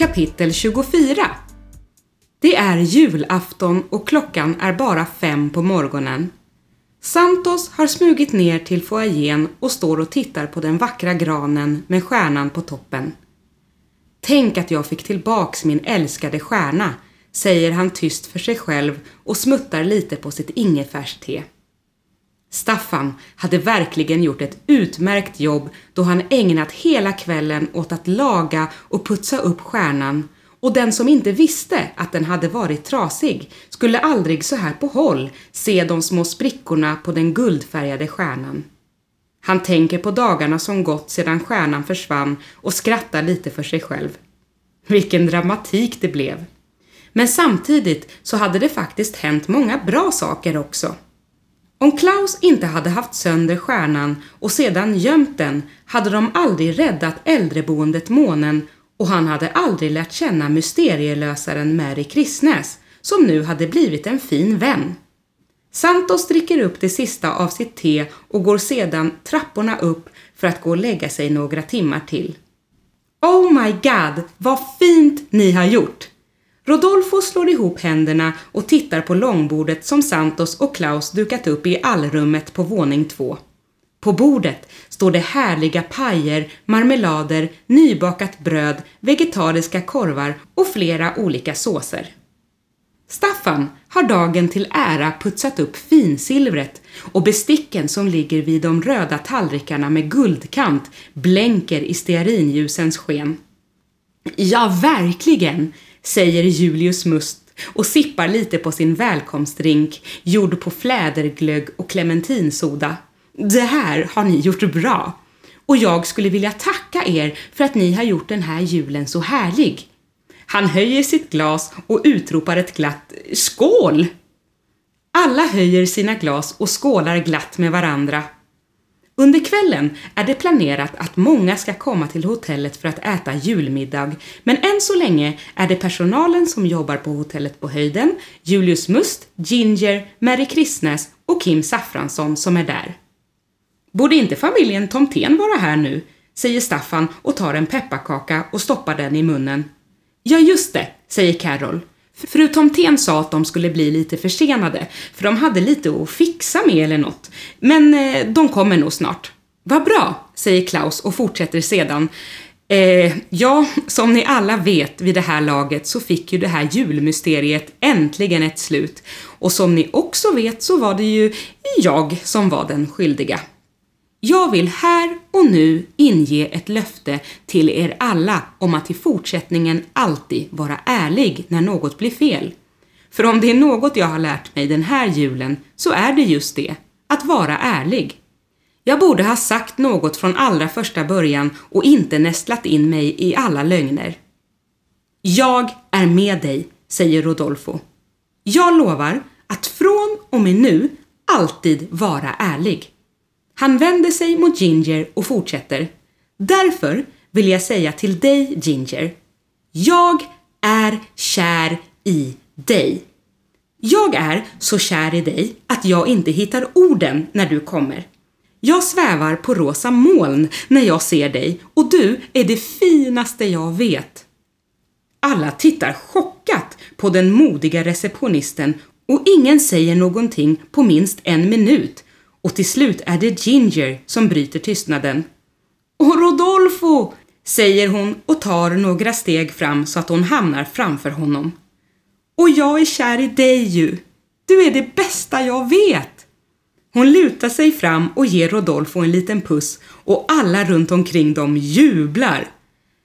Kapitel 24 Det är julafton och klockan är bara fem på morgonen. Santos har smugit ner till foajén och står och tittar på den vackra granen med stjärnan på toppen. Tänk att jag fick tillbaks min älskade stjärna, säger han tyst för sig själv och smuttar lite på sitt ingefärste. Staffan hade verkligen gjort ett utmärkt jobb då han ägnat hela kvällen åt att laga och putsa upp stjärnan och den som inte visste att den hade varit trasig skulle aldrig så här på håll se de små sprickorna på den guldfärgade stjärnan. Han tänker på dagarna som gått sedan stjärnan försvann och skrattar lite för sig själv. Vilken dramatik det blev! Men samtidigt så hade det faktiskt hänt många bra saker också. Om Klaus inte hade haft sönder stjärnan och sedan gömt den hade de aldrig räddat äldreboendet Månen och han hade aldrig lärt känna mysterielösaren Mary Kristnäs som nu hade blivit en fin vän. Santos dricker upp det sista av sitt te och går sedan trapporna upp för att gå och lägga sig några timmar till. Oh my god, vad fint ni har gjort! Rodolfo slår ihop händerna och tittar på långbordet som Santos och Klaus dukat upp i allrummet på våning två. På bordet står det härliga pajer, marmelader, nybakat bröd, vegetariska korvar och flera olika såser. Staffan har dagen till ära putsat upp finsilvret och besticken som ligger vid de röda tallrikarna med guldkant blänker i stearinljusens sken. Ja, verkligen, säger Julius Must och sippar lite på sin välkomstdrink gjord på fläderglögg och clementinsoda. Det här har ni gjort bra. Och jag skulle vilja tacka er för att ni har gjort den här julen så härlig. Han höjer sitt glas och utropar ett glatt Skål! Alla höjer sina glas och skålar glatt med varandra. Under kvällen är det planerat att många ska komma till hotellet för att äta julmiddag, men än så länge är det personalen som jobbar på hotellet på höjden, Julius Must, Ginger, Mary Kristnäs och Kim Saffransson som är där. Borde inte familjen Tomten vara här nu? säger Staffan och tar en pepparkaka och stoppar den i munnen. Ja, just det, säger Carol. Fru Tomten sa att de skulle bli lite försenade, för de hade lite att fixa med eller något. Men eh, de kommer nog snart. Vad bra, säger Klaus och fortsätter sedan. Eh, ja, som ni alla vet vid det här laget så fick ju det här julmysteriet äntligen ett slut. Och som ni också vet så var det ju jag som var den skyldiga. Jag vill här och nu inge ett löfte till er alla om att i fortsättningen alltid vara ärlig när något blir fel. För om det är något jag har lärt mig den här julen så är det just det, att vara ärlig. Jag borde ha sagt något från allra första början och inte nästlat in mig i alla lögner. Jag är med dig, säger Rodolfo. Jag lovar att från och med nu alltid vara ärlig. Han vänder sig mot Ginger och fortsätter. Därför vill jag säga till dig, Ginger. Jag är kär i dig. Jag är så kär i dig att jag inte hittar orden när du kommer. Jag svävar på rosa moln när jag ser dig och du är det finaste jag vet. Alla tittar chockat på den modiga receptionisten och ingen säger någonting på minst en minut och till slut är det Ginger som bryter tystnaden. Och Rodolfo! säger hon och tar några steg fram så att hon hamnar framför honom. Och jag är kär i dig ju! Du är det bästa jag vet! Hon lutar sig fram och ger Rodolfo en liten puss och alla runt omkring dem jublar.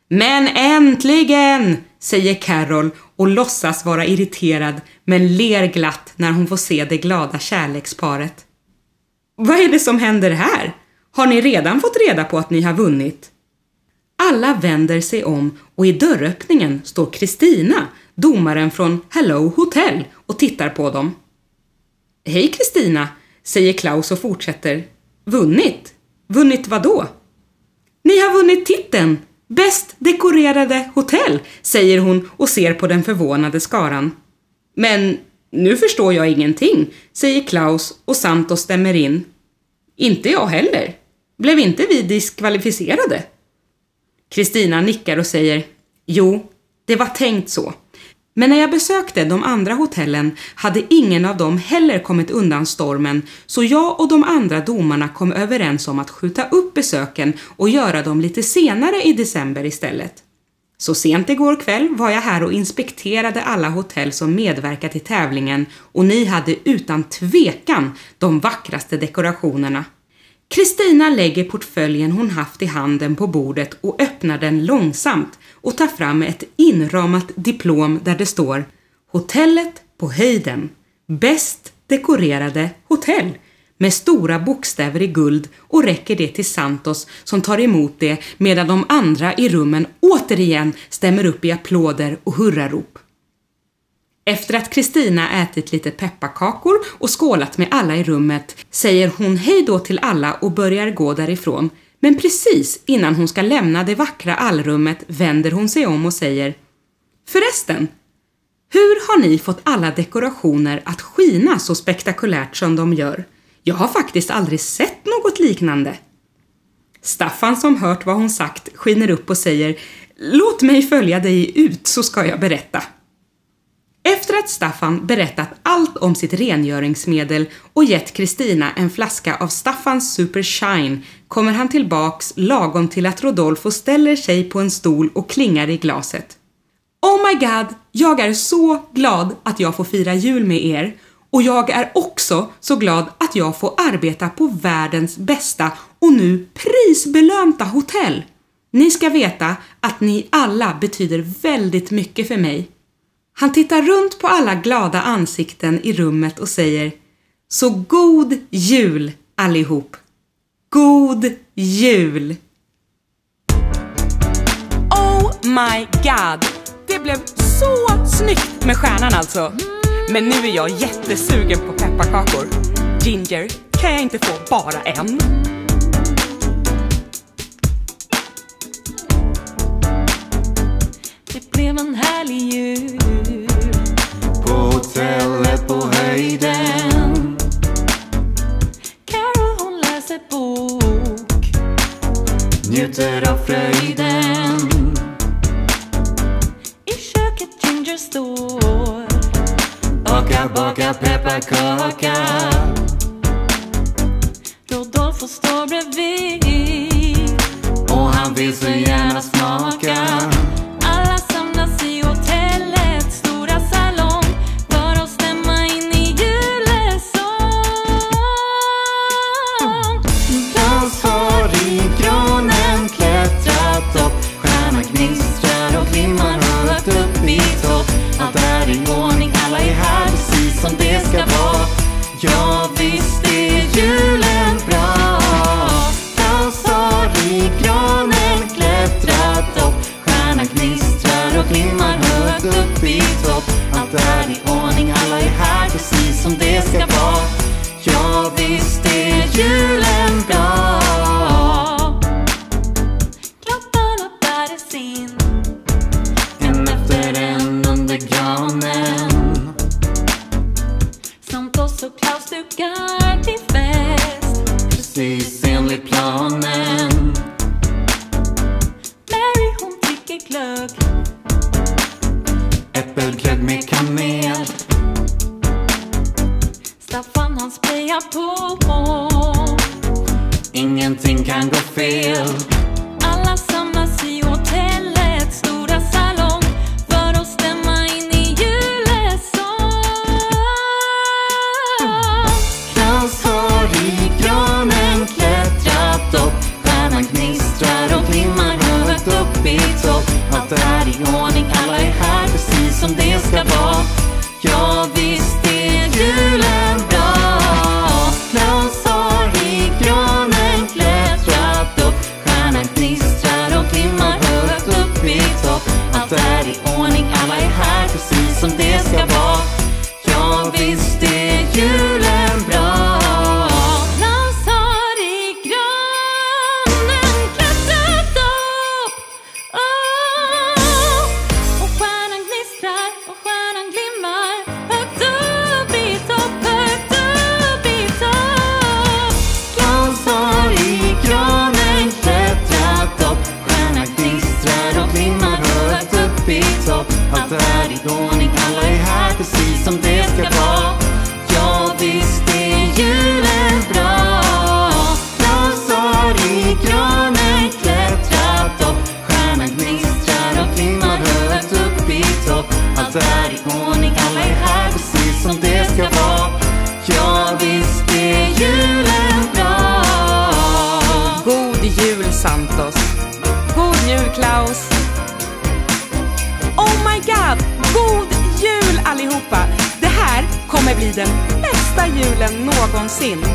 Men äntligen! säger Carol och låtsas vara irriterad men ler glatt när hon får se det glada kärleksparet. Vad är det som händer här? Har ni redan fått reda på att ni har vunnit? Alla vänder sig om och i dörröppningen står Kristina, domaren från Hello Hotel, och tittar på dem. Hej Kristina, säger Klaus och fortsätter. Vunnit? Vunnit vad då? Ni har vunnit titeln! Bäst dekorerade hotell, säger hon och ser på den förvånade skaran. Men nu förstår jag ingenting, säger Klaus och Santos stämmer in. Inte jag heller. Blev inte vi diskvalificerade? Kristina nickar och säger Jo, Det var tänkt så. Men när jag besökte de andra hotellen hade ingen av dem heller kommit undan stormen så jag och de andra domarna kom överens om att skjuta upp besöken och göra dem lite senare i december istället. Så sent igår kväll var jag här och inspekterade alla hotell som medverkat i tävlingen och ni hade utan tvekan de vackraste dekorationerna. Kristina lägger portföljen hon haft i handen på bordet och öppnar den långsamt och tar fram ett inramat diplom där det står Hotellet på höjden. Bäst dekorerade hotell med stora bokstäver i guld och räcker det till Santos som tar emot det medan de andra i rummen återigen stämmer upp i applåder och hurrarop. Efter att Kristina ätit lite pepparkakor och skålat med alla i rummet säger hon hej då till alla och börjar gå därifrån. Men precis innan hon ska lämna det vackra allrummet vänder hon sig om och säger Förresten, hur har ni fått alla dekorationer att skina så spektakulärt som de gör? Jag har faktiskt aldrig sett något liknande. Staffan som hört vad hon sagt skiner upp och säger Låt mig följa dig ut så ska jag berätta. Efter att Staffan berättat allt om sitt rengöringsmedel och gett Kristina en flaska av Staffans Super Shine kommer han tillbaks lagom till att Rodolfo ställer sig på en stol och klingar i glaset. Oh my god, jag är så glad att jag får fira jul med er och jag är också så glad att jag får arbeta på världens bästa och nu prisbelönta hotell. Ni ska veta att ni alla betyder väldigt mycket för mig. Han tittar runt på alla glada ansikten i rummet och säger Så god jul allihop! God jul! Oh my god! Det blev så snyggt med stjärnan alltså! Men nu är jag jättesugen på pepparkakor. Ginger, kan jag inte få bara en? Det blev en härlig jul Baka, baka pepparkaka Rodolfo står bredvid Och han vill så gärna smaka. Klaus Ja visst är julen bra God jul Santos God jul Klaus Oh my god! God jul allihopa! Det här kommer bli den bästa julen någonsin.